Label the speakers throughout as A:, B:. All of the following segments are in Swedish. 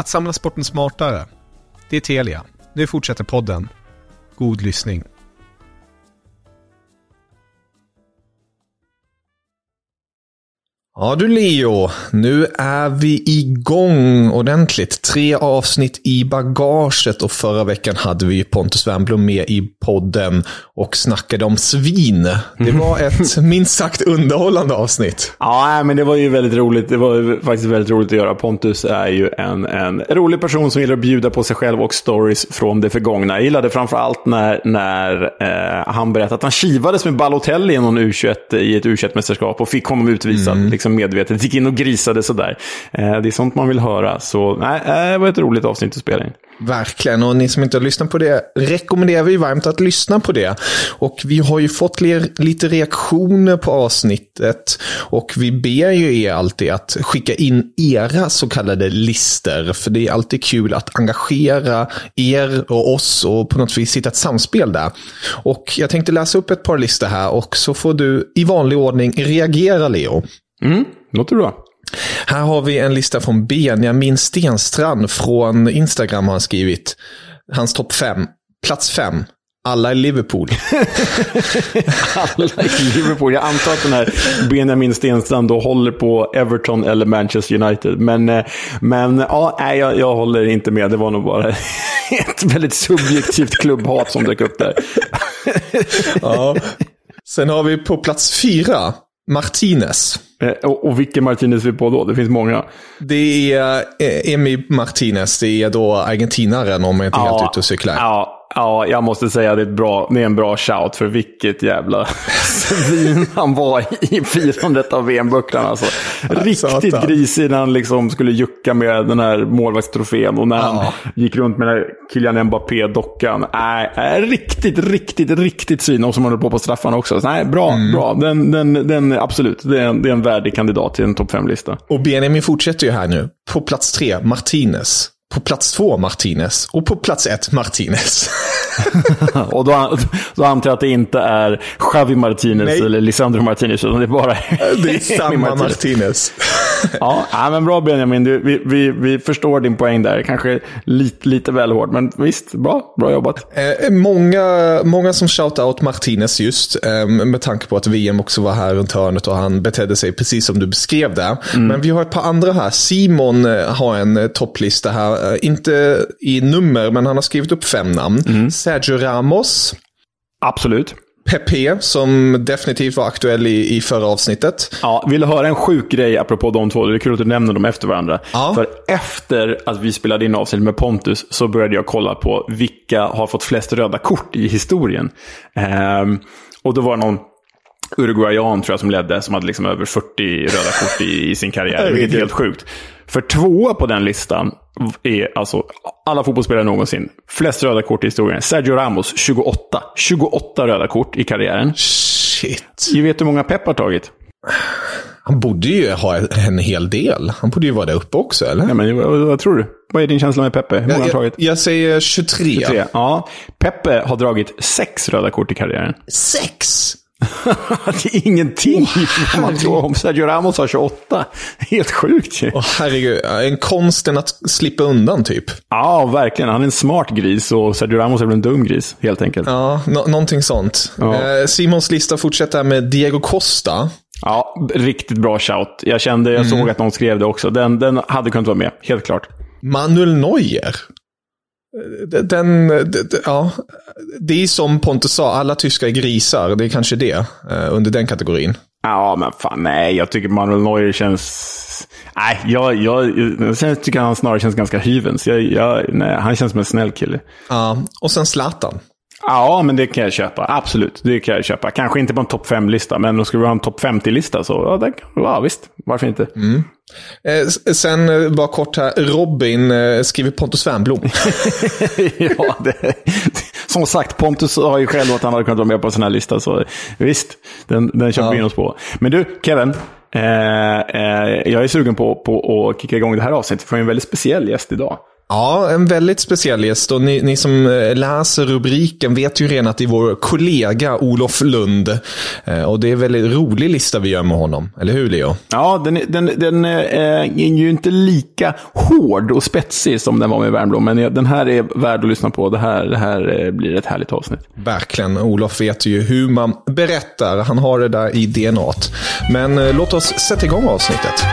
A: Att samla sporten smartare. Det är Telia. Nu fortsätter podden. God lyssning. Ja du Leo, nu är vi igång ordentligt. Tre avsnitt i bagaget och förra veckan hade vi Pontus Wernbloom med i podden och snackade om svin. Det var ett minst sagt underhållande avsnitt.
B: Ja, men det var ju väldigt roligt. Det var faktiskt väldigt roligt att göra. Pontus är ju en, en rolig person som gillar att bjuda på sig själv och stories från det förgångna. Jag gillade framförallt när, när eh, han berättade att han kivades med Balotelli i, någon U21, i ett U21-mästerskap och fick honom utvisad. Mm. Liksom Liksom medvetet. Gick in och grisade sådär. Eh, det är sånt man vill höra. Så nej, eh, det var ett roligt avsnitt att spela in.
A: Verkligen, och ni som inte har lyssnat på det rekommenderar vi varmt att lyssna på det. Och vi har ju fått lite reaktioner på avsnittet och vi ber ju er alltid att skicka in era så kallade lister. För det är alltid kul att engagera er och oss och på något vis hitta ett samspel där. Och jag tänkte läsa upp ett par listor här och så får du i vanlig ordning reagera Leo.
B: Mm, låter bra.
A: Här har vi en lista från Benjamin Stenstrand från Instagram har han skrivit. Hans topp fem. Plats fem. Alla i Liverpool.
B: Alla i Liverpool. Jag antar att den här Benjamin Stenstrand då håller på Everton eller Manchester United. Men, eh, men ja, nej, jag, jag håller inte med. Det var nog bara ett väldigt subjektivt klubbhat som dök upp där.
A: ja. Sen har vi på plats fyra Martinez.
B: Eh, och, och vilken Martinez vi på då? Det finns många.
A: Det är eh, Emi Martinez. Det är då argentinaren om jag inte ja, helt ute och cyklar.
B: Ja, Ja, jag måste säga att det är, bra, det är en bra shout för vilket jävla svin han var i firandet av VM-bucklan. Alltså. Riktigt grisig när han liksom skulle jucka med den här målvaktstrofén och när ja. han gick runt med den här Kylian Mbappé-dockan. Äh, äh, riktigt, riktigt, riktigt svin. Och som håller på på straffarna också. Så, nej, bra, mm. bra. Den, den, den, absolut, det är, en, det är en värdig kandidat till en topp fem-lista.
A: Och Benjamin fortsätter ju här nu. På plats tre, Martinez. På plats två Martinez och på plats ett Martinez.
B: och då, då antar jag att det inte är Xavi Martinez Nej. eller Lisandro Martinez, utan det är bara
A: Det är samma Martinez. Martinez.
B: Ja, men bra Benjamin. Du, vi, vi, vi förstår din poäng där. Kanske lite, lite väl hårt, men visst, bra, bra jobbat.
A: Eh, många, många som shout out Martinez just, eh, med tanke på att VM också var här runt hörnet och han betedde sig precis som du beskrev där. Mm. Men vi har ett par andra här. Simon eh, har en eh, topplista här Eh, inte i nummer, men han har skrivit upp fem namn. Mm. Sergio Ramos.
B: Absolut.
A: Pepe, som definitivt var aktuell i, i förra avsnittet.
B: Ja, vill du höra en sjuk grej apropå de två? Det är kul att du nämner dem efter varandra. Ja. För efter att vi spelade in avsnittet med Pontus så började jag kolla på vilka har fått flest röda kort i historien. Ehm, och då var det någon Uruguayan tror jag som ledde, som hade liksom över 40 röda kort i, i sin karriär. Det är helt sjukt. För tvåa på den listan är alltså alla fotbollsspelare någonsin. Flest röda kort i historien. Sergio Ramos, 28. 28 röda kort i karriären.
A: Shit.
B: Du vet hur många Pep har tagit?
A: Han borde ju ha en hel del. Han borde ju vara där uppe också, eller?
B: Ja, men, vad, vad tror du? Vad är din känsla med Peppe? Hur många
A: jag,
B: har tagit?
A: Jag säger 23. 23.
B: Ja. Peppe har dragit sex röda kort i karriären.
A: Sex?
B: det är ingenting oh, man tror om. Sergio Ramos har 28. Helt sjukt ju.
A: Oh, herregud, en konsten att slippa undan typ.
B: Ja, verkligen. Han är en smart gris och Sergio Ramos är väl en dum gris, helt enkelt.
A: Ja, no någonting sånt. Ja. Eh, Simons lista fortsätter med Diego Costa.
B: Ja, riktigt bra shout. Jag kände, jag mm. såg att någon skrev det också. Den, den hade kunnat vara med, helt klart.
A: Manuel Neuer. Den, den, ja, det är som Pontus sa, alla tyskar är grisar. Det är kanske det, eh, under den kategorin.
B: Ja, men fan nej. Jag tycker Manuel Neuer känns... Nej, jag, jag, jag tycker han snarare känns ganska hyvens. Jag, jag, nej, han känns som en snäll kille.
A: Ja, och sen Zlatan.
B: Ja, men det kan jag köpa. Absolut, det kan jag köpa. Kanske inte på en topp 5-lista, men då skulle vi ha en topp 50-lista så ja, det, ja, visst, varför inte?
A: Mm. Eh, sen eh, bara kort här, Robin eh, skriver Pontus Wernbloom.
B: ja, det, som sagt, Pontus har ju själv att han hade kunnat vara med på en sån här lista, så visst, den, den köper vi in oss på. Men du, Kevin. Eh, eh, jag är sugen på, på att kicka igång det här avsnittet, för en väldigt speciell gäst idag.
A: Ja, en väldigt speciell gäst. Och ni, ni, som eh, läser rubriken vet ju redan att det är vår kollega Olof Lund. Eh, och det är en väldigt rolig lista vi gör med honom. Eller hur, Leo?
B: Ja, den, den, den eh, är ju inte lika hård och spetsig som den var med Värmblom. Men den här är värd att lyssna på. Det här, det här blir ett härligt avsnitt.
A: Verkligen. Olof vet ju hur man berättar. Han har det där i DNA. Men låt oss sätta igång avsnittet.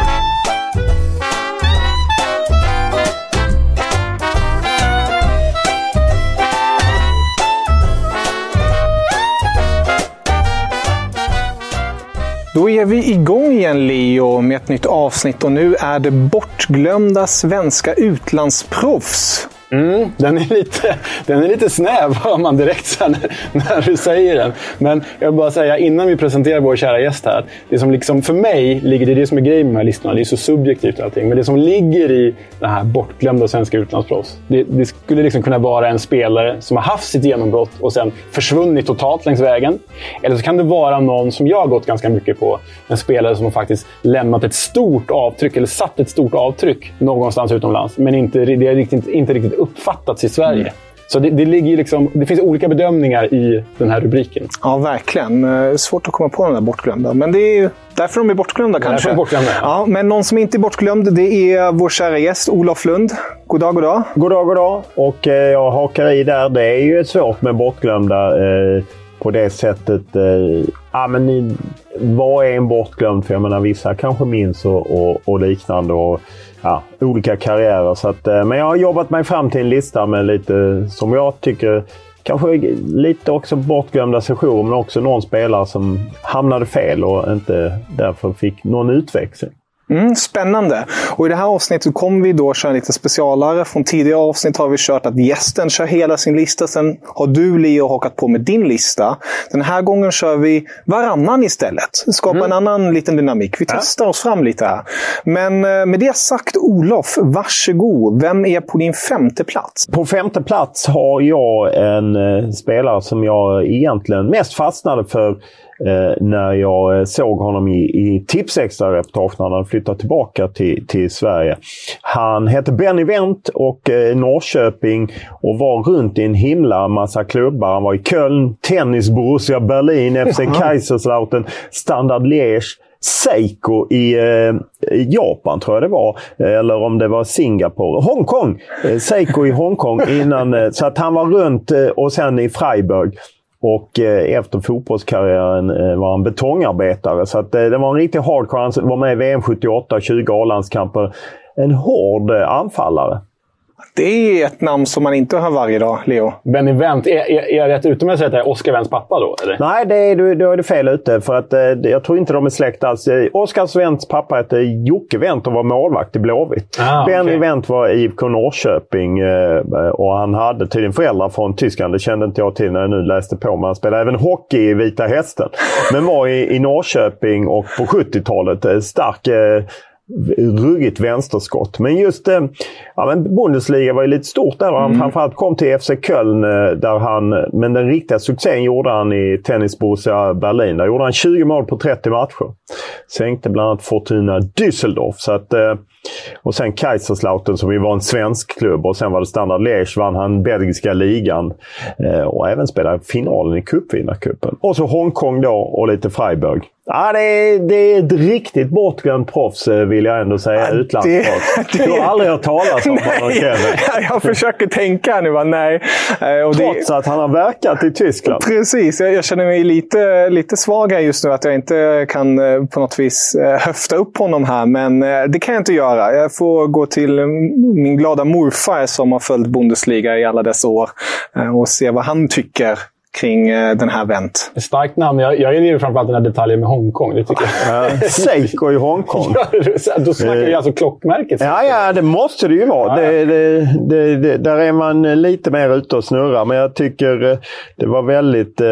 A: Då är vi igång igen Leo med ett nytt avsnitt och nu är det bortglömda svenska utlandsproffs.
C: Mm, den, är lite, den är lite snäv, hör man direkt sen när du säger den. Men jag vill bara säga innan vi presenterar vår kära gäst här. Det som liksom för mig ligger, det är det som är grejen med de här listorna. Det är så subjektivt allting. Men det som ligger i det här bortglömda svenska utlandsproffs. Det, det, skulle liksom kunna vara en spelare som har haft sitt genombrott och sen försvunnit totalt längs vägen. Eller så kan det vara någon som jag har gått ganska mycket på. En spelare som har faktiskt lämnat ett stort avtryck, eller satt ett stort avtryck någonstans utomlands. Men inte, det är riktigt, inte riktigt uppfattats i Sverige. Mm. Så det, det, ligger liksom, det finns olika bedömningar i den här rubriken.
A: Ja, verkligen. Eh, svårt att komma på de där bortglömda. Men det är därför de är bortglömda kanske.
C: Är bortglömda,
A: ja. men någon som inte är bortglömd, det är vår kära gäst Olof Lund. God dag, god dag.
D: God dag, god dag. Och eh, jag hakar i där. Det är ju svårt med bortglömda eh, på det sättet. Eh, ja, men ni, vad är en bortglömd? För jag menar, vissa kanske minns och, och, och liknande. Och, ja, olika karriärer. Så att, eh, men jag har jobbat mig fram till en lista med lite, som jag tycker, kanske lite också bortglömda sessioner, men också någon spelare som hamnade fel och inte därför fick någon utväxling.
A: Mm, spännande. Och I det här avsnittet kommer vi då köra lite specialare. Från tidigare avsnitt har vi kört att gästen kör hela sin lista. Sen har du, Leo, hakat på med din lista. Den här gången kör vi varannan istället. Skapa mm. en annan liten dynamik. Vi testar ja. oss fram lite här. Men eh, med det sagt, Olof, varsågod. Vem är på din femte plats?
D: På femte plats har jag en eh, spelare som jag egentligen mest fastnade för eh, när jag eh, såg honom i, i Tipsextra-reportage när han flyttade tillbaka till, till Sverige. Han hette Benny Wendt och eh, Norrköping och var runt i en himla massa klubbar. Han var i Köln, Tennis Borussia Berlin, FC Kaiserslautern, Standard Liège. Seiko i, eh, Japan tror jag det var. Eller om det var Singapore. Hongkong! Eh, Seiko i Hongkong innan. Eh, så att han var runt eh, och sen i Freiburg. Och eh, efter fotbollskarriären eh, var han betongarbetare. Så att, eh, det var en riktig hardcore. Han var med i VM 78, 20 A-landskamper. En hård eh, anfallare.
A: Det är ett namn som man inte hör varje dag, Leo.
C: Benny Wendt. Är, är, är jag rätt ute med att säga att det är Oscar Wendts pappa då? Eller?
D: Nej, det är, du, då är du fel ute. För att, eh, jag tror inte de är släkt alls. Eh, Oscar Wendts pappa hette Jocke Wendt och var målvakt i Blåvitt. Ah, Benny okay. Wendt var IFK Norrköping eh, och han hade tydligen föräldrar från Tyskland. Det kände inte jag till när jag nu läste på. Men han spelade även hockey i Vita Hästen. Men var i, i Norrköping och på 70-talet eh, stark eh, ruggigt vänsterskott. Men just eh, ja, men Bundesliga var ju lite stort där. Han mm. framförallt kom till FC Köln. Eh, där han, men den riktiga succén gjorde han i Tennis Borussia Berlin. Där gjorde han 20 mål på 30 matcher. Sänkte bland annat Fortuna Düsseldorf. Så att, eh, och sen Kaiserslautern som ju var en svensk klubb och sen var det Standard Liège vann han belgiska ligan. och även spelade finalen i cupvinnarcupen. Och så Hongkong då och lite Freiburg. Ja, det är, det är ett riktigt bortglömt proffs eh, vill jag ändå säga. Ja, Utlandsproffs. Du har aldrig hört talas om honom Kevin.
A: jag försöker tänka nu. nej.
D: Eh, och Trots det... att han har verkat i Tyskland.
A: Precis. Jag, jag, känner mig lite, lite svag här just nu. Att jag inte kan eh, på något vis höfta upp honom här. Men det kan jag inte göra
E: göra. Jag får gå till min glada morfar som har följt Bundesliga i alla dess år eh, och se vad han tycker kring eh, den här Vent.
C: Starkt namn. Jag, jag gillar framförallt den här detaljen med Hongkong. Det tycker
D: jag. Seiko i Hongkong.
C: ja, då snackar vi alltså klockmärket.
D: Ja, ja, det måste det ju vara. Ja, ja. Det, det, det, där är man lite mer ute och snurrar. Men jag tycker eh, det var väldigt... Eh,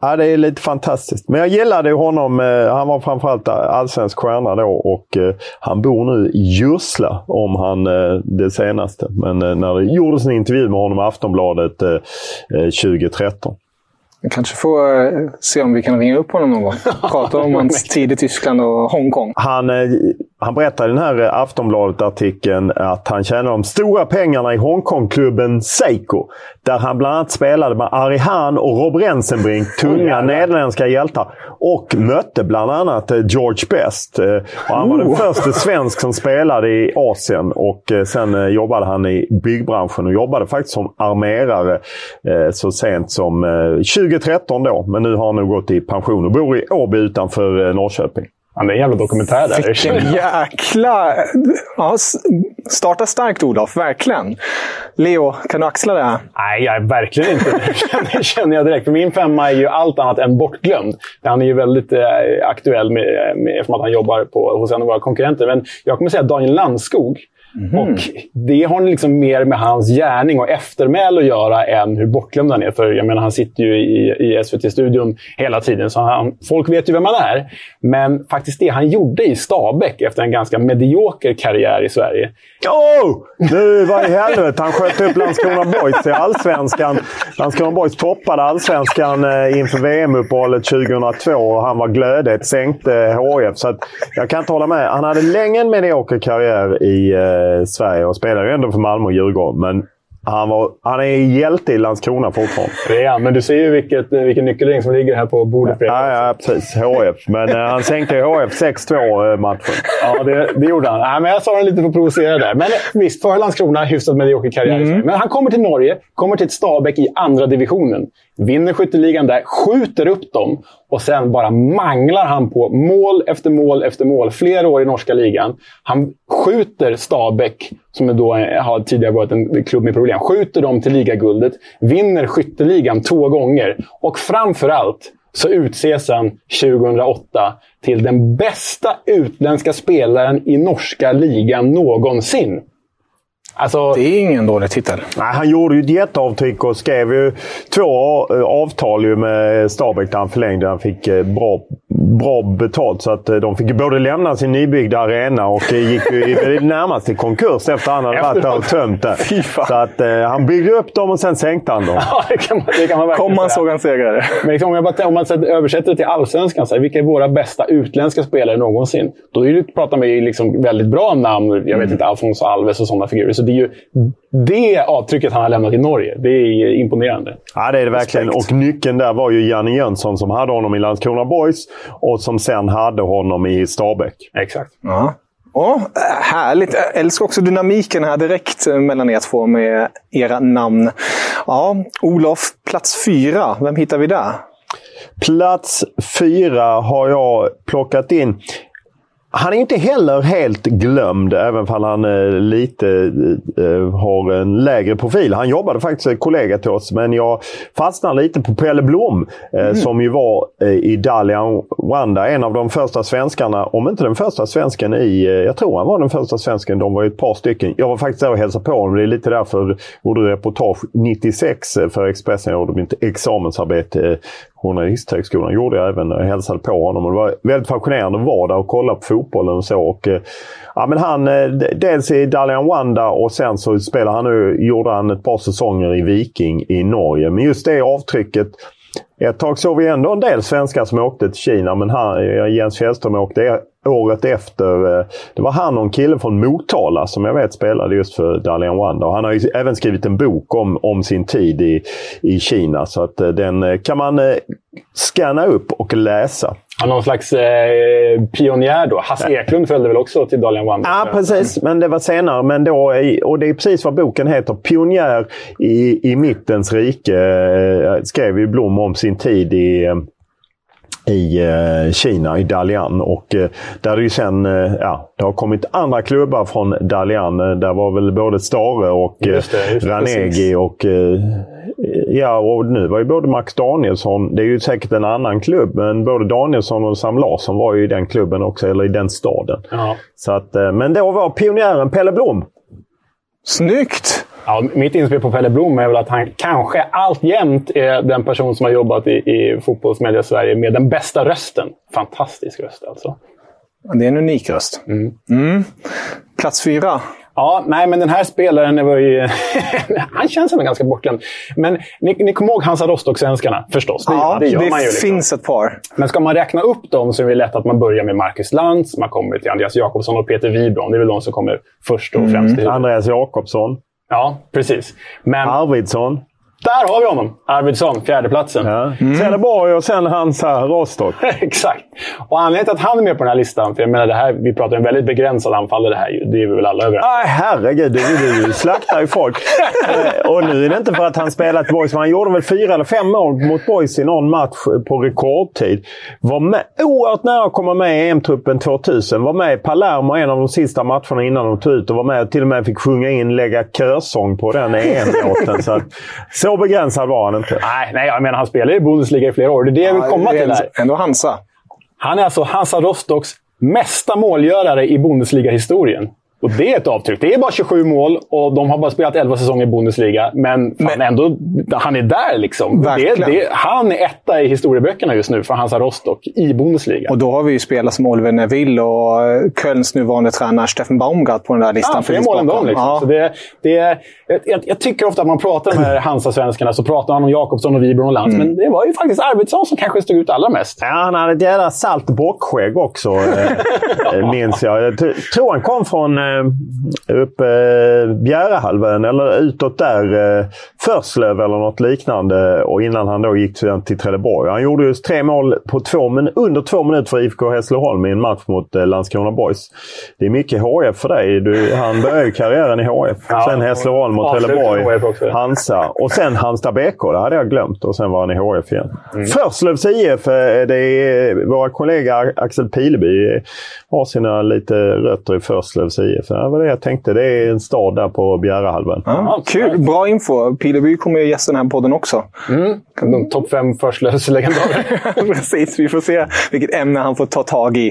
D: ja, det är lite fantastiskt. Men jag gillade honom. Han var framförallt allsvensk stjärna då och han bor nu i Jursla, om han det senaste. Men när det gjordes en intervju med honom i Aftonbladet 2013.
E: Vi kanske får eh, se om vi kan ringa upp honom någon gång. Prata om hans tid i Tyskland och Hongkong.
D: Han eh, han berättar i den här eh, Aftonbladet-artikeln att han tjänar de stora pengarna i Hongkongklubben Seiko. Där han bland annat spelade med Arihan och Rob Rensenbrink, tunga nederländska hjältar. Och mötte bland annat eh, George Best. Eh, och han var den oh. första svensk som spelade i Asien. Och sen jobbade han i byggbranschen och jobbade faktiskt som armerare så sent som 2013 då. Men nu har han nog gått i pension och bor i Åby utanför Norrköping.
C: Ja, det är en jävla dokumentär där.
E: Vilken jäkla... Ja, starta starkt, Olof. Verkligen. Leo, kan du axla det här?
C: Nej, jag verkligen inte. Det känner jag direkt. För min femma är ju allt annat än bortglömd. Han är ju väldigt eh, aktuell med, med, eftersom att han jobbar på, hos en av våra konkurrenter. Men jag kommer säga Daniel Landskog. Mm. Och det har liksom mer med hans gärning och eftermäle att göra än hur bortglömd han är. För jag menar, han sitter ju i, i SVT-studion hela tiden, så han, folk vet ju vem han är. Men faktiskt det han gjorde i Stabäck efter en ganska medioker karriär i Sverige.
D: Oh! Nu, vad i helvete? Han sköt upp Landskrona Boys i Allsvenskan. Landskrona Boys toppade Allsvenskan eh, inför VM-uppehållet 2002 och han var glödet. Sänkte HIF. Så jag kan inte hålla med. Han hade länge en medioker karriär i eh, eh, Sverige och spelar ju ändå för Malmö och Djurgården. Men han, var, han är hjälte i Landskrona fortfarande.
C: Det är han, men du ser ju vilket, vilken nyckelring som ligger här på bordet
D: bredvid. Ja, ja, precis. HF. Men eh, han sänkte HF 6-2 eh, matchen.
C: Ja, det, det gjorde han. Nej, men jag sa det lite för att provocera där. Men eh, visst, för Landskrona hyfsat medioker karriär. Mm. Men han kommer till Norge, kommer till ett Stabäck i andra divisionen. Vinner skytteligan där, skjuter upp dem och sen bara manglar han på mål efter mål efter mål. Flera år i norska ligan. Han skjuter Stabäck, som då har tidigare varit en klubb med problem, skjuter dem till ligaguldet. Vinner skytteligan två gånger. Och framförallt så utses han 2008 till den bästa utländska spelaren i norska ligan någonsin.
E: Alltså, det är ingen dålig titel.
D: Nej, han gjorde ju ett jätteavtryck och skrev ju två eh, avtal ju med Stabäck där han förlängde. Han fick eh, bra, bra betalt så att eh, de fick både lämna sin nybyggda arena och gick ju närmast till konkurs efter att han hade varit där och tömt det. Så att eh, han byggde upp dem och sen sänkte han dem.
C: Ja, det kan man, det kan man verkligen
E: Kom man såg han segrare.
C: Men liksom, om, jag bara, om man översätter det till allsvenskan, så här, vilka är våra bästa utländska spelare någonsin? Då är det, pratar man ju liksom väldigt bra namn. Jag vet mm. inte, Alfonso Alves och sådana figurer. Så det är ju det avtrycket han har lämnat i Norge. Det är imponerande.
D: Ja, det är det verkligen. Respekt. Och nyckeln där var ju Janne Jönsson som hade honom i Landskrona Boys och som sen hade honom i Stabäck.
C: Exakt.
E: Ja. Oh, härligt! Jag älskar också dynamiken här direkt mellan er två med era namn. Ja, Olof, plats fyra. Vem hittar vi där?
D: Plats fyra har jag plockat in. Han är inte heller helt glömd, även om han eh, lite eh, har en lägre profil. Han jobbade faktiskt kollega till oss, men jag fastnar lite på Pelle Blom eh, mm. som ju var eh, i Dalian Wanda, en av de första svenskarna, om inte den första svensken i, eh, jag tror han var den första svensken, de var ju ett par stycken. Jag var faktiskt där och hälsade på honom, det är lite därför jag gjorde reportage 96 eh, för Expressen. Jag gjorde mitt examensarbete Journalisthögskolan gjorde jag även. Jag hälsade på honom och det var väldigt fascinerande att vara där och kolla på fotbollen och så. Och, eh, ja, men han, eh, dels i Dalian Wanda och sen så spelade han nu, gjorde han ett par säsonger i Viking i Norge. Men just det avtrycket ett tag såg vi ändå en del svenskar som åkte till Kina, men han, eh, Jens Fjällström åkte året efter. Eh, det var han och en kille från Motala som jag vet spelade just för Dalian Wanda. Och han har även skrivit en bok om, om sin tid i, i Kina. Så att den kan man scanna upp och läsa.
C: någon slags eh, pionjär då. Hasse Eklund följde väl också till Dalian Wanda?
D: Ja, precis. Men det var senare. Men då, och det är precis vad boken heter. Pionjär i, i mittens rike. Eh, skrev ju Blom om sin tid i i eh, Kina, i Dalian. Och eh, där det ju sen, eh, ja, det har kommit andra klubbar från Dalian. Där var väl både Stare och just det, just Ranegi och Ja, och nu var ju både Max Danielsson, det är ju säkert en annan klubb, men både Danielsson och Sam Larsson var ju i den klubben också, eller i den staden. Ja. Så att, men då var pionjären Pelle Blom.
E: Snyggt!
C: Ja, mitt inspel på Pelle Blom är väl att han kanske alltjämt är den person som har jobbat i, i fotbollsmedia Sverige med den bästa rösten. Fantastisk röst alltså.
E: Det är en unik röst. Mm. Mm. Plats fyra.
C: Ja, nej, men den här spelaren var ju... han känns ändå ganska bortglömd. Men ni, ni kommer ihåg Hansa Rostock-svenskarna förstås?
E: Det, ja, det, gör det man ju, liksom. finns ett par.
C: Men ska man räkna upp dem så är det lätt att man börjar med Marcus Lantz, man kommer till Andreas Jakobsson och Peter Wibron. Det är väl de som kommer först och främst.
D: Mm. Andreas Jakobsson.
C: Ja, precis.
D: Men, Arvidsson.
C: Där har vi honom! Arvidsson, fjärdeplatsen.
D: Ja. Mm. Trelleborg och sen Hansa Rostock.
C: Exakt. Och anledningen till att han är med på den här listan, för jag menar, det här, vi pratar om en väldigt begränsad anfallare här. Det är vi väl alla överens
D: om? herregud, du, du, du slaktar ju folk. Eh, och nu är det inte för att han spelat Boys, men han gjorde väl fyra eller fem mål mot Boys i någon match på rekordtid. Var med, oerhört nära att komma med i EM-truppen 2000. Var med i Palermo en av de sista matcherna innan de tog ut och var med och till och med fick sjunga in lägga körsång på den EM-låten. så, så så begränsad var han inte.
C: Nej, nej jag menar han spelade i Bundesliga i flera år. Det är det jag vill komma till. Här.
E: Ändå Hansa.
C: Han är alltså Hansa Rostocks mesta målgörare i Bundesliga-historien. Och det är ett avtryck. Det är bara 27 mål och de har bara spelat 11 säsonger i Bundesliga. Men, men ändå, han är där liksom. Det, det, han är etta i historieböckerna just nu för Hansa Rostock i Bundesliga.
E: Och då har vi ju spelare som Oliver Neville och Kölns nuvarande tränare Steffen Baumgart på den där listan. Ja,
C: fler mål än dem. Liksom. Ja. Så det, det, jag, jag, tycker ofta att man pratar med Hansa-svenskarna så pratar man om Jakobsson och Wibron och Lantz. Mm. Men det var ju faktiskt Arvidsson som kanske stod ut allra mest.
D: Ja, han hade ett jävla salt bockskägg också, eh, minns jag. Jag tror han kom från eh, eh, uppe Bjärehalvön eller utåt där. Eh, Förslöv eller något liknande. Och innan han då gick till, Trelleborg. Han gjorde just tre mål på två, men under två minuter för IFK Hässleholm i en match mot eh, Landskrona Boys. Det är mycket HF för dig. Du, han började ju karriären i HF. Ja, sen Hässleholm och Trelleborg. Hansa. Och sen Halmstad BK. Det hade jag glömt. Och sen var han i HF igen. Mm. Förslövs IF. Eh, det är våra kollega Axel Pileby har sina lite rötter i Förslövs IF. Det var det jag tänkte. Det är en stad där på Bjärehalvön.
E: Ja, kul! Bra info. Pileby kommer ju gästa den här podden också.
C: Mm. Topp fem Förslövs-legendarer.
E: Precis. Vi får se vilket ämne han får ta tag i.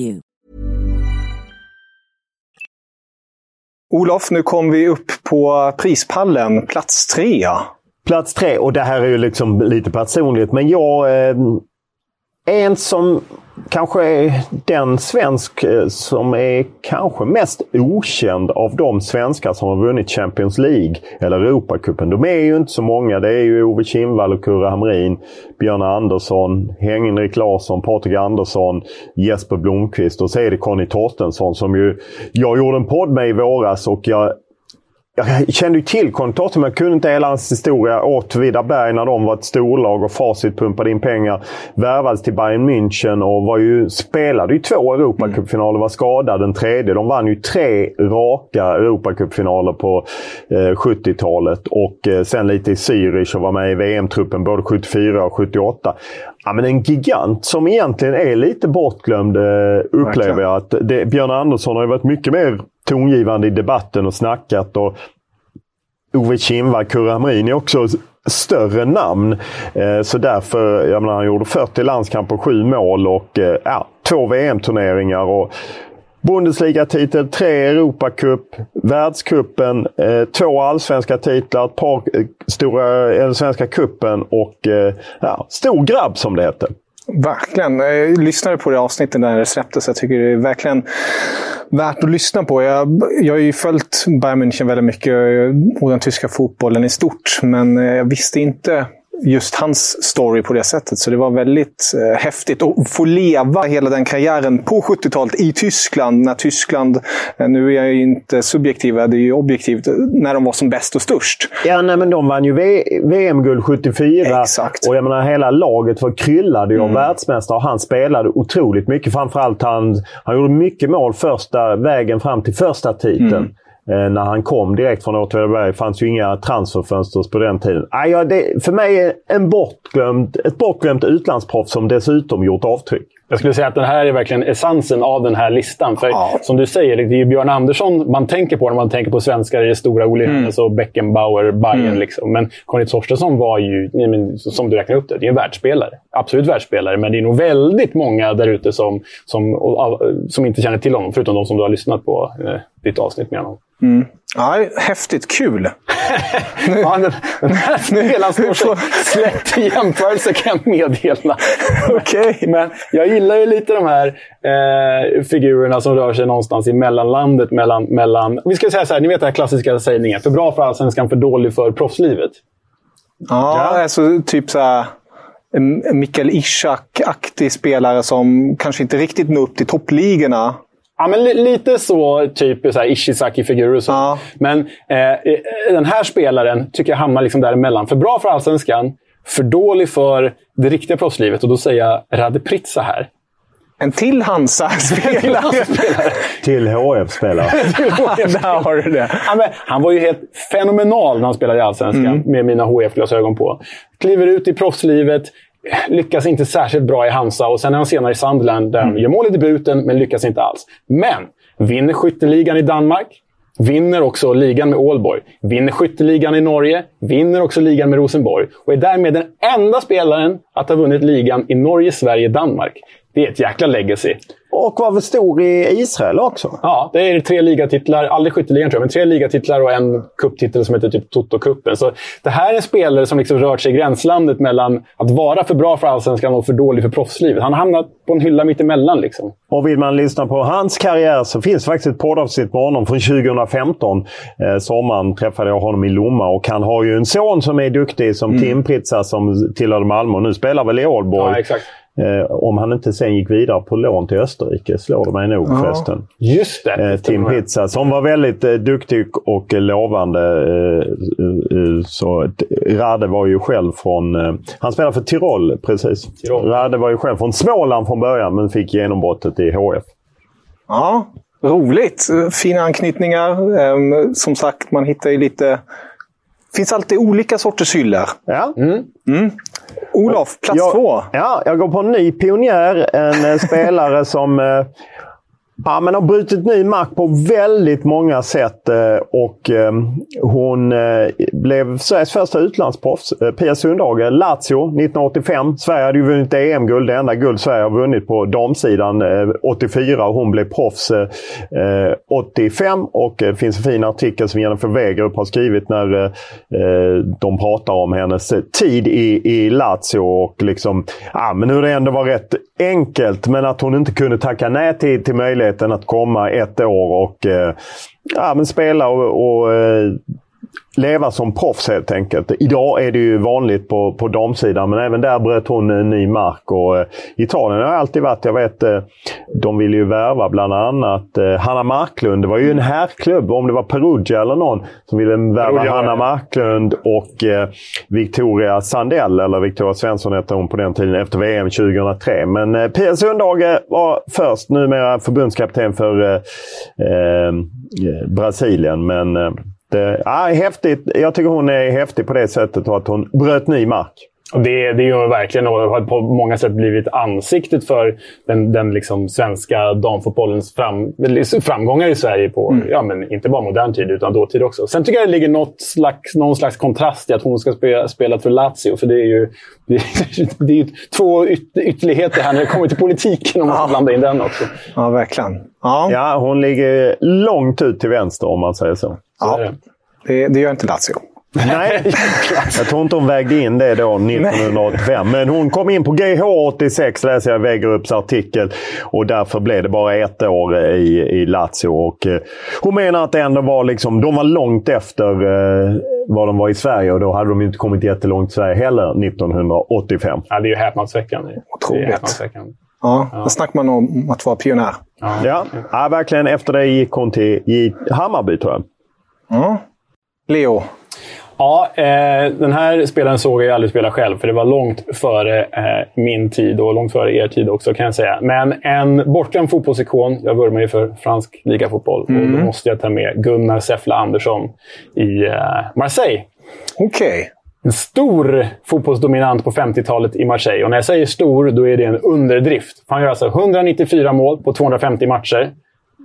E: you. Olof, nu kom vi upp på prispallen, plats tre.
D: Plats tre, och det här är ju liksom lite personligt, men jag... Eh, en som kanske är den svensk eh, som är kanske mest okänd av de svenskar som har vunnit Champions League eller Europacupen. De är ju inte så många. Det är ju Ove Kindvall och Kurre Hamrin, Björn Andersson, Henrik Larsson, Patrik Andersson, Jesper Blomqvist och så är det Conny Torstensson som ju jag gjorde en podd med i våras och jag jag kände ju till Conny men jag kunde inte hela hans historia. Åtvidaberg när de var ett storlag och Facit pumpade in pengar. Värvades till Bayern München och var ju, spelade ju två Europacupfinaler. Var skadad den tredje. De vann ju tre raka Europacupfinaler på eh, 70-talet. Och eh, sen lite i Zürich och var med i VM-truppen både 74 och 78. Ja, men en gigant som egentligen är lite bortglömd eh, upplever jag. Att det, Björn Andersson har ju varit mycket mer tongivande i debatten och snackat. Och Ove Kindvall, Kurre Hamrin är också större namn. Eh, så därför, jag menar, han gjorde 40 landskamper, 7 mål och eh, ja, två VM-turneringar. Och Bundesliga-titel, tre Europacup, världskuppen, eh, två allsvenska titlar, ett par eh, stora eh, svenska kuppen och eh, ja, stor grabb som det heter.
C: Verkligen. Jag lyssnade på det avsnittet när det släpptes. Jag tycker det är verkligen värt att lyssna på. Jag, jag har ju följt Bayern München väldigt mycket och den tyska fotbollen i stort. Men eh, jag visste inte just hans story på det sättet. Så det var väldigt eh, häftigt att få leva hela den karriären på 70-talet i Tyskland. När Tyskland, eh, nu är jag ju inte subjektiv, det är ju objektivt, när de var som bäst och störst.
D: Ja, nej, men de vann ju VM-guld 74.
C: Exakt.
D: Och jag menar, hela laget var kryllade ju mm. av världsmästare och han spelade otroligt mycket. Framförallt han, han gjorde mycket mål första vägen fram till första titeln. Mm. Eh, när han kom direkt från Åtvidaberg. fanns ju inga transferfönster på den tiden. Ah, ja, det, för mig är en bortglömd, ett bortglömt utlandsproffs som dessutom gjort avtryck.
C: Jag skulle säga att det här är verkligen essensen av den här listan. För ja. som du säger, det är ju Björn Andersson man tänker på när man tänker på svenskar i det stora Olle mm. och Beckenbauer, Bayern. Mm. Liksom. Men Conny Torstensson var ju, som du räknar upp det, det är en världsspelare. Absolut världsspelare, men det är nog väldigt många där ute som, som, som inte känner till honom. Förutom de som du har lyssnat på eh, ditt avsnitt med honom.
B: Mm. Ja, häftigt kul!
C: ja, den, den här spelaren står sig slätt i jämförelse kan jag meddela.
B: Okej. Okay.
C: Men jag gillar ju lite de här eh, figurerna som rör sig någonstans i mellanlandet. Mellan, mellan, vi ska säga så här, ni vet den här klassiska sägningen. För bra för allsvenskan, för dålig för proffslivet.
B: Ja, ja. alltså typ så här... Mikael Ishak-aktig spelare som kanske inte riktigt når upp till toppligorna.
C: Ja, men lite så, typ så Ishizaki-figurer och så. Ja. Men eh, den här spelaren tycker jag hamnar liksom däremellan. För bra för allsvenskan, för dålig för det riktiga proffslivet. Och då säger jag Rade Pritsa här.
B: En till Hansa-spelare.
D: till HF-spelare.
B: Där har du det.
C: Ja, han var ju helt fenomenal när han spelade i Allsvenskan, mm. med mina HF-glasögon på. Kliver ut i proffslivet, lyckas inte särskilt bra i Hansa och sen är han senare i Sunderland där han mm. gör mål i debuten, men lyckas inte alls. Men vinner skytteligan i Danmark. Vinner också ligan med Ålborg. Vinner skytteligan i Norge. Vinner också ligan med Rosenborg. Och är därmed den enda spelaren att ha vunnit ligan i Norge, Sverige, Danmark. Det är ett jäkla legacy.
D: Och var väl stor i Israel också?
C: Ja, det är tre ligatitlar. Aldrig skytteligan tror jag, men tre ligatitlar och en kupptitel som heter typ Toto-cupen. Så det här är en spelare som liksom rört sig i gränslandet mellan att vara för bra för allsvenskan och för dålig för proffslivet. Han har hamnat på en hylla mittemellan. Liksom.
D: Och vill man lyssna på hans karriär så finns det faktiskt ett poddavsnitt med honom från 2015. Eh, sommaren träffade jag honom i Lomma och han har ju en son som är duktig som mm. Tim Pritsa som tillhörde Malmö och nu spelar väl i Ålborg.
C: Ja, exakt.
D: Eh, om han inte sen gick vidare på lån till Österrike, slår det mig nog ja. förresten.
C: Just det.
D: Eh, Tim Pizza som var väldigt eh, duktig och lovande. Eh, eh, så Rade var ju själv från... Eh, han spelade för Tirol, precis. Tirol. Rade var ju själv från Småland från början, men fick genombrottet i HF.
B: Ja, roligt. Fina anknytningar. Ehm, som sagt, man hittar ju lite... Finns alltid olika sorters hyllor.
D: Ja. Mm. Mm.
B: Olof, plats
D: jag,
B: två.
D: Ja, jag går på en ny pionjär. En eh, spelare som eh, Ja, men har brutit ny mark på väldigt många sätt eh, och eh, hon eh, blev Sveriges första utlandsproffs. Pia Sundhage, Lazio 1985. Sverige hade ju vunnit EM-guld. Det enda guld Sverige har vunnit på damsidan 84 och hon blev proffs 85. Och det finns en fin artikel som Jennifer Wegerup har skrivit när de pratar om hennes tid i, i Lazio och liksom, ja men hur det ändå var rätt enkelt men att hon inte kunde tacka nej till, till möjligheten möjligheten att komma ett år och eh, ja, men spela och, och eh, leva som proffs helt enkelt. Idag är det ju vanligt på, på damsidan men även där bröt hon en ny mark. Och, eh, Italien har alltid varit, jag vet, eh, de ville ju värva bland annat eh, Hanna Marklund. Det var ju en herrklubb, om det var Perugia eller någon, som ville värva Perugia, Hanna ja. Marklund och eh, Victoria Sandell, eller Victoria Svensson hette hon på den tiden, efter VM 2003. Men eh, Pia Sundhage var först, numera förbundskapten för eh, eh Brasilien. Men ja, häftigt. Jag tycker hon är häftig på det sättet och att hon bröt ny mark.
C: Det, det är ju verkligen och har på många sätt blivit ansiktet för den, den liksom svenska damfotbollens fram, framgångar i Sverige. på mm. ja, men Inte bara modern tid, utan dåtid också. Sen tycker jag det ligger något slags, någon slags kontrast i att hon ska spela, spela för Lazio. För det är ju det, är, det är två yt, ytterligheter här när det kommer till politiken, om man ska blanda in den också.
A: Ja, verkligen.
D: Ja. ja, hon ligger långt ut till vänster om man säger så.
A: Ja, det. Det, det gör inte Lazio.
D: Nej, jag tror inte hon vägde in det då 1985. Men hon kom in på GH86 läser jag i Wegerups artikel. Och därför blev det bara ett år i, i Lazio. Och, eh, hon menar att det ändå var liksom, de var långt efter eh, vad de var i Sverige. Och då hade de inte kommit jättelångt i Sverige heller 1985.
C: Ja, det är ju häpnadsväckande.
A: Otroligt. Ja, ja. Då snackar man om att vara pionjär.
D: Ja. Ja. ja, verkligen. Efter det gick hon till Hammarby, tror jag.
A: Ja. Leo,
C: Ja, eh, den här spelaren såg jag aldrig spela själv, för det var långt före eh, min tid och långt före er tid också kan jag säga. Men en bortglömd fotbollsikon. Jag vurmar ju för fransk ligafotboll mm. och då mm. måste jag ta med Gunnar Säffle Andersson i eh, Marseille.
A: Okej. Okay.
C: En stor fotbollsdominant på 50-talet i Marseille. Och när jag säger stor, då är det en underdrift. Han gör alltså 194 mål på 250 matcher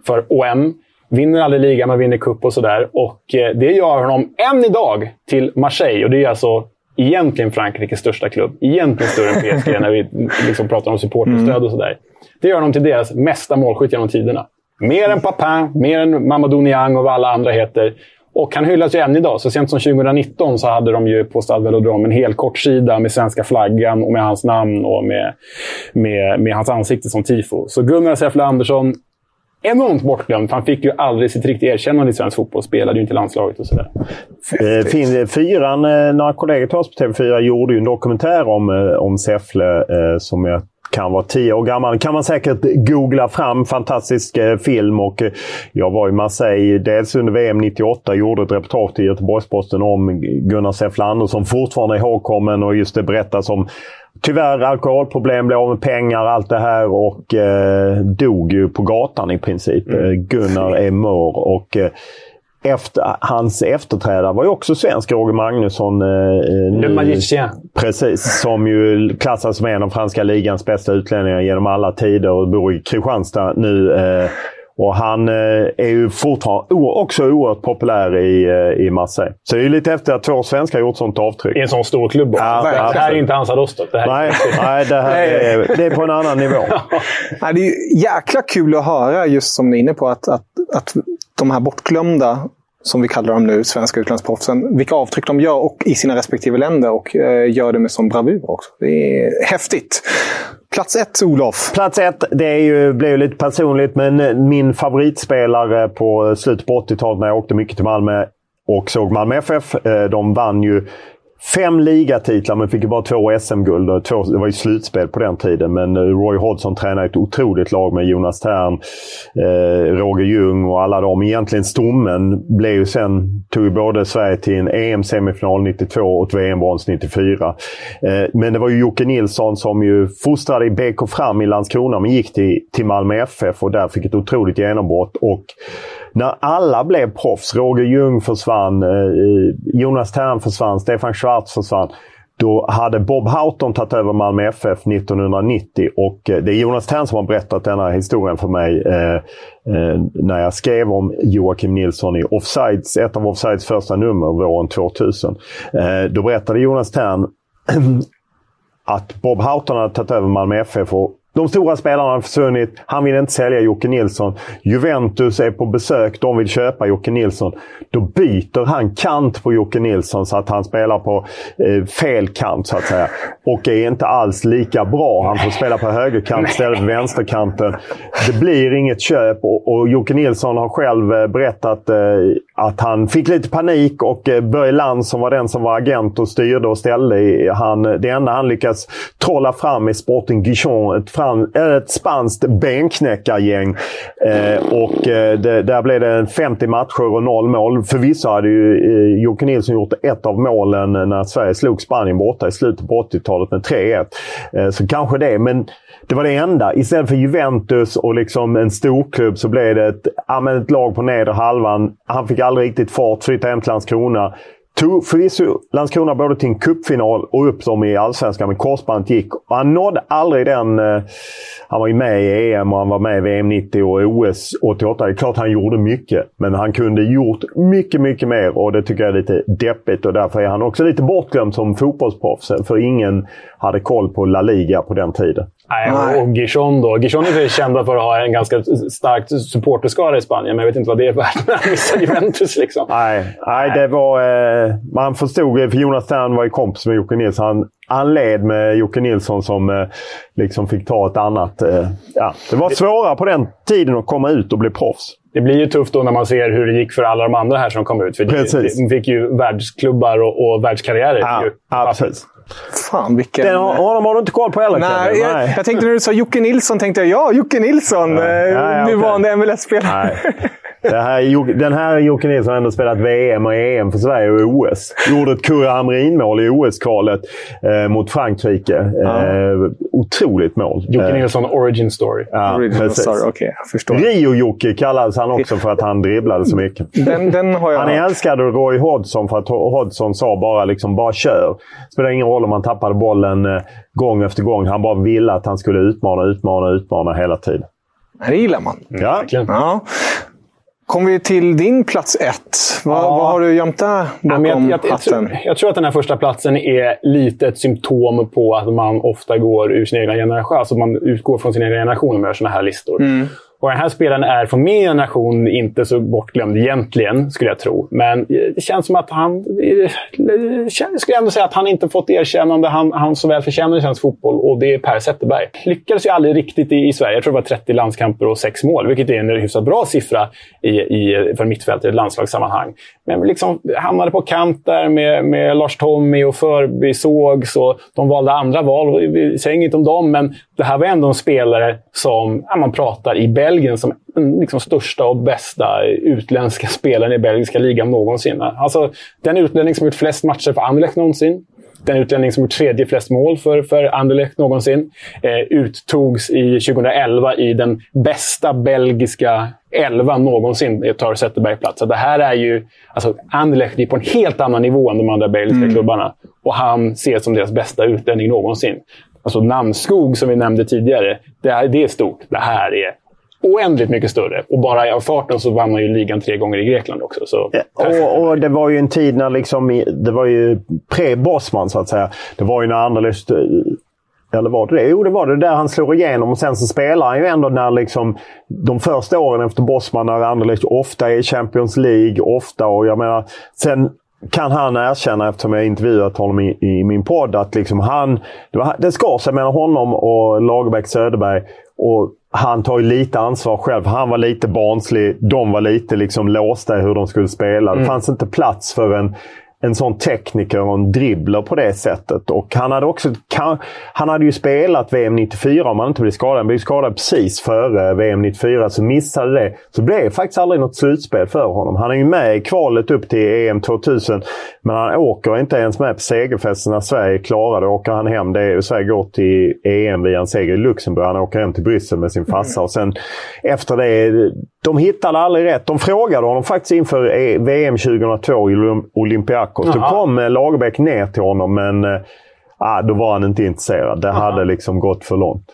C: för OM. Vinner aldrig ligan, men vinner cup och sådär. Och eh, det gör honom än idag till Marseille. Och det är alltså egentligen Frankrikes största klubb. Egentligen större än PSG när vi liksom pratar om supporterstöd och sådär. Det gör honom till deras mesta målskytt genom tiderna. Mer än Papin, mer än Mamadou Niang och vad alla andra heter. Och han hyllas ju än idag. Så sent som 2019 så hade de ju på Stade Velodrome en hel kortsida med svenska flaggan och med hans namn och med, med, med hans ansikte som tifo. Så Gunnar Säffle Andersson, enormt bortglömd. Han fick ju aldrig sitt riktiga erkännande i svensk fotboll. Spelade ju inte i landslaget och sådär.
D: Eh, eh, fyran, eh, några kollegor till oss på TV4 gjorde ju en dokumentär om, om Säffle som jag kan vara tio år gammal. kan man säkert googla fram. Fantastisk eh, film. och eh, Jag var i Marseille dels under VM 98 gjorde ett reportage till Göteborgs-Posten om Gunnar Säffle Andersson. Fortfarande ihågkommen och just det berättas om tyvärr alkoholproblem, blev av med pengar, allt det här och eh, dog ju på gatan i princip. Mm. Eh, Gunnar är mör och eh, efter, hans efterträdare var ju också svensk, Roger Magnusson.
C: Eh, Le Magicien.
D: Precis, som ju klassas som en av franska ligans bästa utlänningar genom alla tider och bor i Kristianstad nu. Eh, och han eh, är ju fortfarande också oerhört populär i, eh, i Marseille. Så det är lite efter att två svenskar gjort sånt avtryck.
C: I en sån stor klubb också. Ja, det här är inte Hansa Rostock.
D: nej, nej det, här är, det är på en annan nivå.
A: ja, det är jäkla kul att höra, just som ni är inne på, att, att, att de här bortglömda som vi kallar dem nu, svenska utlandsproffsen, vilka avtryck de gör och i sina respektive länder och eh, gör det med sån bravur också. Det är häftigt. Plats ett, Olof.
D: Plats ett, det är ju, blev lite personligt, men eh, min favoritspelare på slutet på 80-talet när jag åkte mycket till Malmö och såg Malmö FF. Eh, de vann ju Fem ligatitlar men fick ju bara två SM-guld. Det var ju slutspel på den tiden. Men eh, Roy Hodgson tränade ett otroligt lag med Jonas Tern, eh, Roger Ljung och alla dem. Egentligen stommen blev ju sen, tog ju både Sverige till en EM-semifinal 92 och ett VM-brons 94. Eh, men det var ju Jocke Nilsson som ju fostrade i BK Fram i Landskrona men gick till, till Malmö FF och där fick ett otroligt genombrott. Och när alla blev proffs, Roger Ljung försvann, eh, eh Jonas Tern försvann, Stefan Schwarz försvann. Då hade Bob Houghton tagit över Malmö FF 1990 och eh, det är Jonas Tern som har berättat denna historien för mig eh, eh, när jag skrev om Joakim Nilsson i Offsides, ett av Offsides första nummer våren 2000. Eh, då berättade Jonas Tern att Bob Houghton hade tagit över Malmö FF och de stora spelarna har försvunnit. Han vill inte sälja Jocke Nilsson. Juventus är på besök. De vill köpa Jocke Nilsson. Då byter han kant på Jocke Nilsson så att han spelar på eh, fel kant så att säga. Och är inte alls lika bra. Han får spela på högerkant istället för vänsterkanten. Det blir inget köp och, och Jocke Nilsson har själv eh, berättat eh, att han fick lite panik och eh, Börje Land som var den som var agent och styrde och ställde. Han, det enda han lyckas trolla fram i Sporting Gijon. Ett fran, eh, ett spanskt benknäckargäng. Eh, och eh, det, där blev det 50 matcher och noll mål. Förvisso hade ju eh, Jocke Nilsson gjort ett av målen när Sverige slog Spanien borta i slutet på 80-talet med 3-1. Eh, så kanske det, men det var det enda. Istället för Juventus och liksom en storklubb så blev det ett, ja, ett lag på nedre halvan. Han fick aldrig riktigt fart, flyttade hem till Landskrona tog förvisso Landskrona både till en cupfinal och upp dem i Allsvenskan, men korsbandet gick. Och han nådde aldrig den... Eh, han var ju med i EM och han var med i VM 90 och OS 88. Det är klart han gjorde mycket, men han kunde gjort mycket, mycket mer och det tycker jag är lite deppigt och därför är han också lite bortglömd som fotbollsproffs. För ingen hade koll på La Liga på den tiden.
C: Nej, och Gijon då. Gijon är kända för att ha en ganska stark supporterskara i Spanien, men jag vet inte vad det är värt när han missar Juventus. Liksom.
D: Nej, nej, det var... Eh, man förstod, för Jonas Stern var ju kompis med Jocke Nilsson. Han, han led med Jocke Nilsson som eh, liksom fick ta ett annat... Eh, ja, det var svårare på den tiden att komma ut och bli proffs.
C: Det blir ju tufft då när man ser hur det gick för alla de andra här som kom ut. För
D: Precis.
C: de fick ju världsklubbar och, och världskarriärer.
D: Ja,
C: ju.
D: ja, precis.
B: Fan, vilken...
D: Den, honom har du inte koll på heller,
B: Nej, jag, jag tänkte när du sa Jocke Nilsson, tänkte jag ja, Jocke Nilsson. Ja, ja, ja, nuvarande okay. MLS-spelare.
D: Här, den här Jocke Nilsson har ändå spelat VM och EM för Sverige och OS. Gjorde ett Kurre Hamrin-mål i OS-kvalet eh, mot Frankrike. Eh, otroligt mål.
C: Jocke eh, Nilsson Origin Story.
D: Ja,
B: Origin story. Okay.
D: Rio-Jocke kallades han också för att han dribblade så mycket.
B: Den, den har jag
D: han älskade Roy Hodgson för att Hodgson sa bara liksom bara kör. Spelar ingen roll om han tappade bollen eh, gång efter gång. Han bara ville att han skulle utmana, utmana, utmana hela tiden.
B: Det gillar man.
D: Ja.
B: ja. Kommer vi till din plats ett. Vad, ja. vad har du gömt där bakom ja, jag, jag,
C: jag? Tror, jag tror att den här första platsen är lite ett symptom på att man ofta går ur sin egen generation. Alltså man utgår från sin egen generation gör sådana här listor. Mm. Och den här spelaren är från min generation inte så bortglömd egentligen, skulle jag tro. Men eh, det känns som att han... Eh, jag skulle ändå säga att han inte fått erkännande han, han så väl förtjänar i svensk fotboll. Och det är Per Zetterberg. Lyckades ju aldrig riktigt i, i Sverige. Jag tror det var 30 landskamper och 6 mål, vilket är en hyfsat bra siffra i, i, för mittfältet i ett landslagssammanhang. Men liksom hamnade på kant där med, med Lars Tommy och förbisågs. Och de valde andra val. Vi säger inget om dem, men det här var ändå en spelare som ja, man pratar i Belgien som den liksom största och bästa utländska spelaren i belgiska ligan någonsin. Alltså, den utlänning som gjort flest matcher för Anderlecht någonsin. Den utlänning som gjort tredje flest mål för, för Anderlecht någonsin. Eh, uttogs i 2011 i den bästa belgiska elva någonsin tar Zetterberg plats. det här är ju... Alltså, Anderlecht är på en helt annan nivå än de andra belgiska mm. klubbarna. Och han ses som deras bästa utlänning någonsin. Alltså Namnskog, som vi nämnde tidigare, det, är, det är stort. Det här är oändligt mycket större. Och bara av farten så vann man ju ligan tre gånger i Grekland också. Så.
D: Och, och, det var ju en tid när liksom, det var ju pre-Bosman så att säga. Det var ju när Anderlecht eller var det det? Jo, det var det. Där han slår igenom och sen så spelar han ju ändå när liksom de första åren efter Bosman när Anderlecht ofta är i Champions League, ofta och jag menar sen kan han erkänna, eftersom jag intervjuat honom i, i min podd, att liksom han, det, var, det skar sig mellan honom och Lagerbäck Söderberg. Och han tar ju lite ansvar själv. Han var lite barnslig. De var lite liksom låsta i hur de skulle spela. Mm. Det fanns inte plats för en en sån tekniker och en dribbler på det sättet. Och han hade också han hade ju spelat VM 94 om han inte blev skadad. Han blev skadad precis före VM 94, så missade det. Så blev det faktiskt aldrig något slutspel för honom. Han är ju med i kvalet upp till EM 2000, men han åker inte ens med på segerfesten när Sverige klarar det. Åker han hem, det är, Sverige går till EM via en seger i Luxemburg. Han åker hem till Bryssel med sin farsa. Mm. Och sen efter det, de hittade aldrig rätt. De frågade honom faktiskt inför VM 2002 i Olympiakos. Då kom eh, Lagerbäck ner till honom, men eh, ah, då var han inte intresserad. Det Aha. hade liksom gått för långt.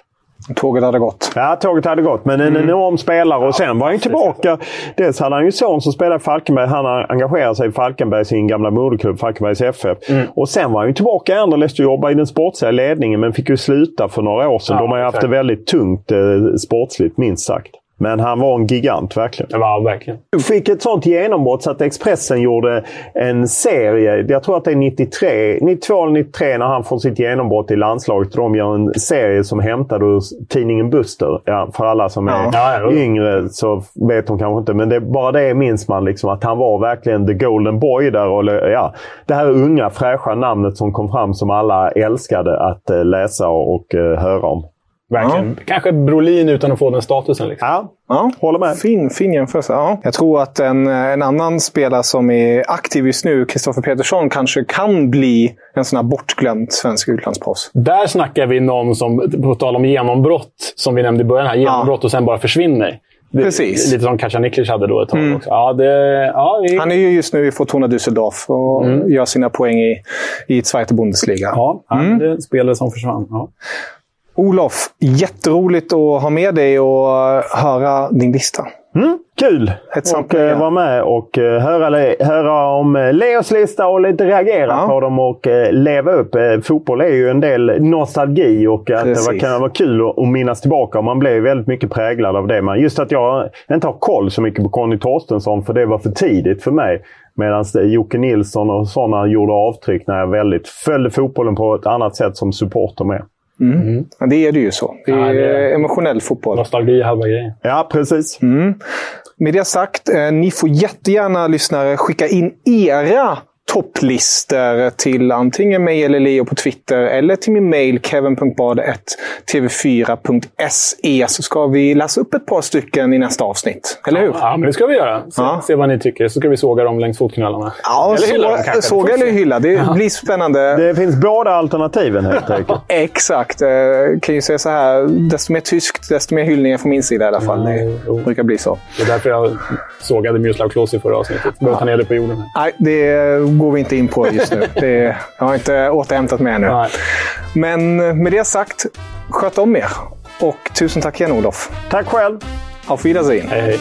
B: Tåget hade gått.
D: Ja, tåget hade gått. Men en mm. enorm spelare. Och sen var han tillbaka. Dels hade han ju son som spelade i Falkenberg. Han engagerade sig i Falkenberg, sin gamla moderklubb Falkenbergs FF. Mm. Och sen var han ju tillbaka i Anderlecht och jobbade i den sportsliga ledningen. Men fick ju sluta för några år sedan. Ja, De har ju haft det väldigt tungt eh, sportsligt, minst sagt. Men han var en gigant verkligen.
C: Det var verkligen.
D: Fick ett sånt genombrott så att Expressen gjorde en serie. Jag tror att det är 93, 92 eller 93 när han får sitt genombrott i landslaget. De gör en serie som hämtade ur tidningen Buster. Ja, för alla som är ja. Yngre så vet de kanske inte. Men det, bara det minns man. Liksom, att han var verkligen the golden boy där. Och, ja, det här unga fräscha namnet som kom fram som alla älskade att eh, läsa och, och uh, höra om.
C: Verkligen. Ja. Kanske Brolin utan att få den statusen. Liksom.
D: Ja, ja, håller med.
B: Fin, fin jämförelse. Ja. Jag tror att en, en annan spelare som är aktiv just nu, Kristoffer Petersson, kanske kan bli en sån här bortglömd svensk utlandsproffs.
C: Där snackar vi någon som, på tal om genombrott, som vi nämnde i början, här, genombrott ja. och sen bara försvinner. Det,
F: Precis.
C: Lite som Kacaniklic hade då ett tag också. Ja, det, ja, det,
F: Han är ju just nu i Fortuna Düsseldorf och gör sina poäng i, i Zweite Bundesliga.
C: ja, är en spelare som försvann. Ja.
F: Olof, jätteroligt att ha med dig och höra din lista.
D: Mm, kul
F: Ett
D: att eh, vara med och eh, höra, höra om eh, Leos lista och lite reagera
F: Ja.
D: på dem och eh, leva upp. Eh, Fotboll är ju en del nostalgi och att det
F: Precis.
D: var- kan vara kul att, minnas tillbaka. Man blir väldigt mycket präglad av det. Men just att jag inte har koll så mycket på Conny Torstensson för det var för tidigt för mig. Medan Jocke Nilsson och sådana gjorde avtryck när jag väldigt följde fotbollen på ett annat sätt som supporter med.
F: Ja, det är det ju så. Det är
C: Ja, det är-
F: emotionell fotboll.
C: Nostalgi är halva grejen.
D: Ja, precis.
F: Med det sagt, eh, ni får jättegärna lyssnare skicka in era topplistor till antingen mig eller Leo på Twitter eller till min mail kevin.bade1tv4.se så ska vi läsa upp ett par stycken i nästa avsnitt. Eller hur?
C: Ja, men det ska vi göra. Se,
F: Ja.
C: se vad ni tycker, så ska vi såga dem längs fotknölarna.
F: Ja,
C: eller hylla dem
F: så,
C: kanske.
F: såga eller hylla. Det blir spännande.
D: Det finns båda alternativen helt enkelt.
F: Exakt. Eh, kan ju säga så här. Desto mer tyskt, desto mer hyllningar från min sida i alla fall. Det
C: jo.
F: brukar bli så.
C: Det är därför jag sågade Miroslav Klose i förra avsnittet. Behöver ta ner det på jorden.
F: Nej, det går vi inte in på just nu. Det, jag har inte återhämtat mig ännu. Men eh, med det sagt, sköt om er. Och tusen tack igen Olof.
D: Tack själv.
F: Auf Wiedersehen.
C: Hej, hej.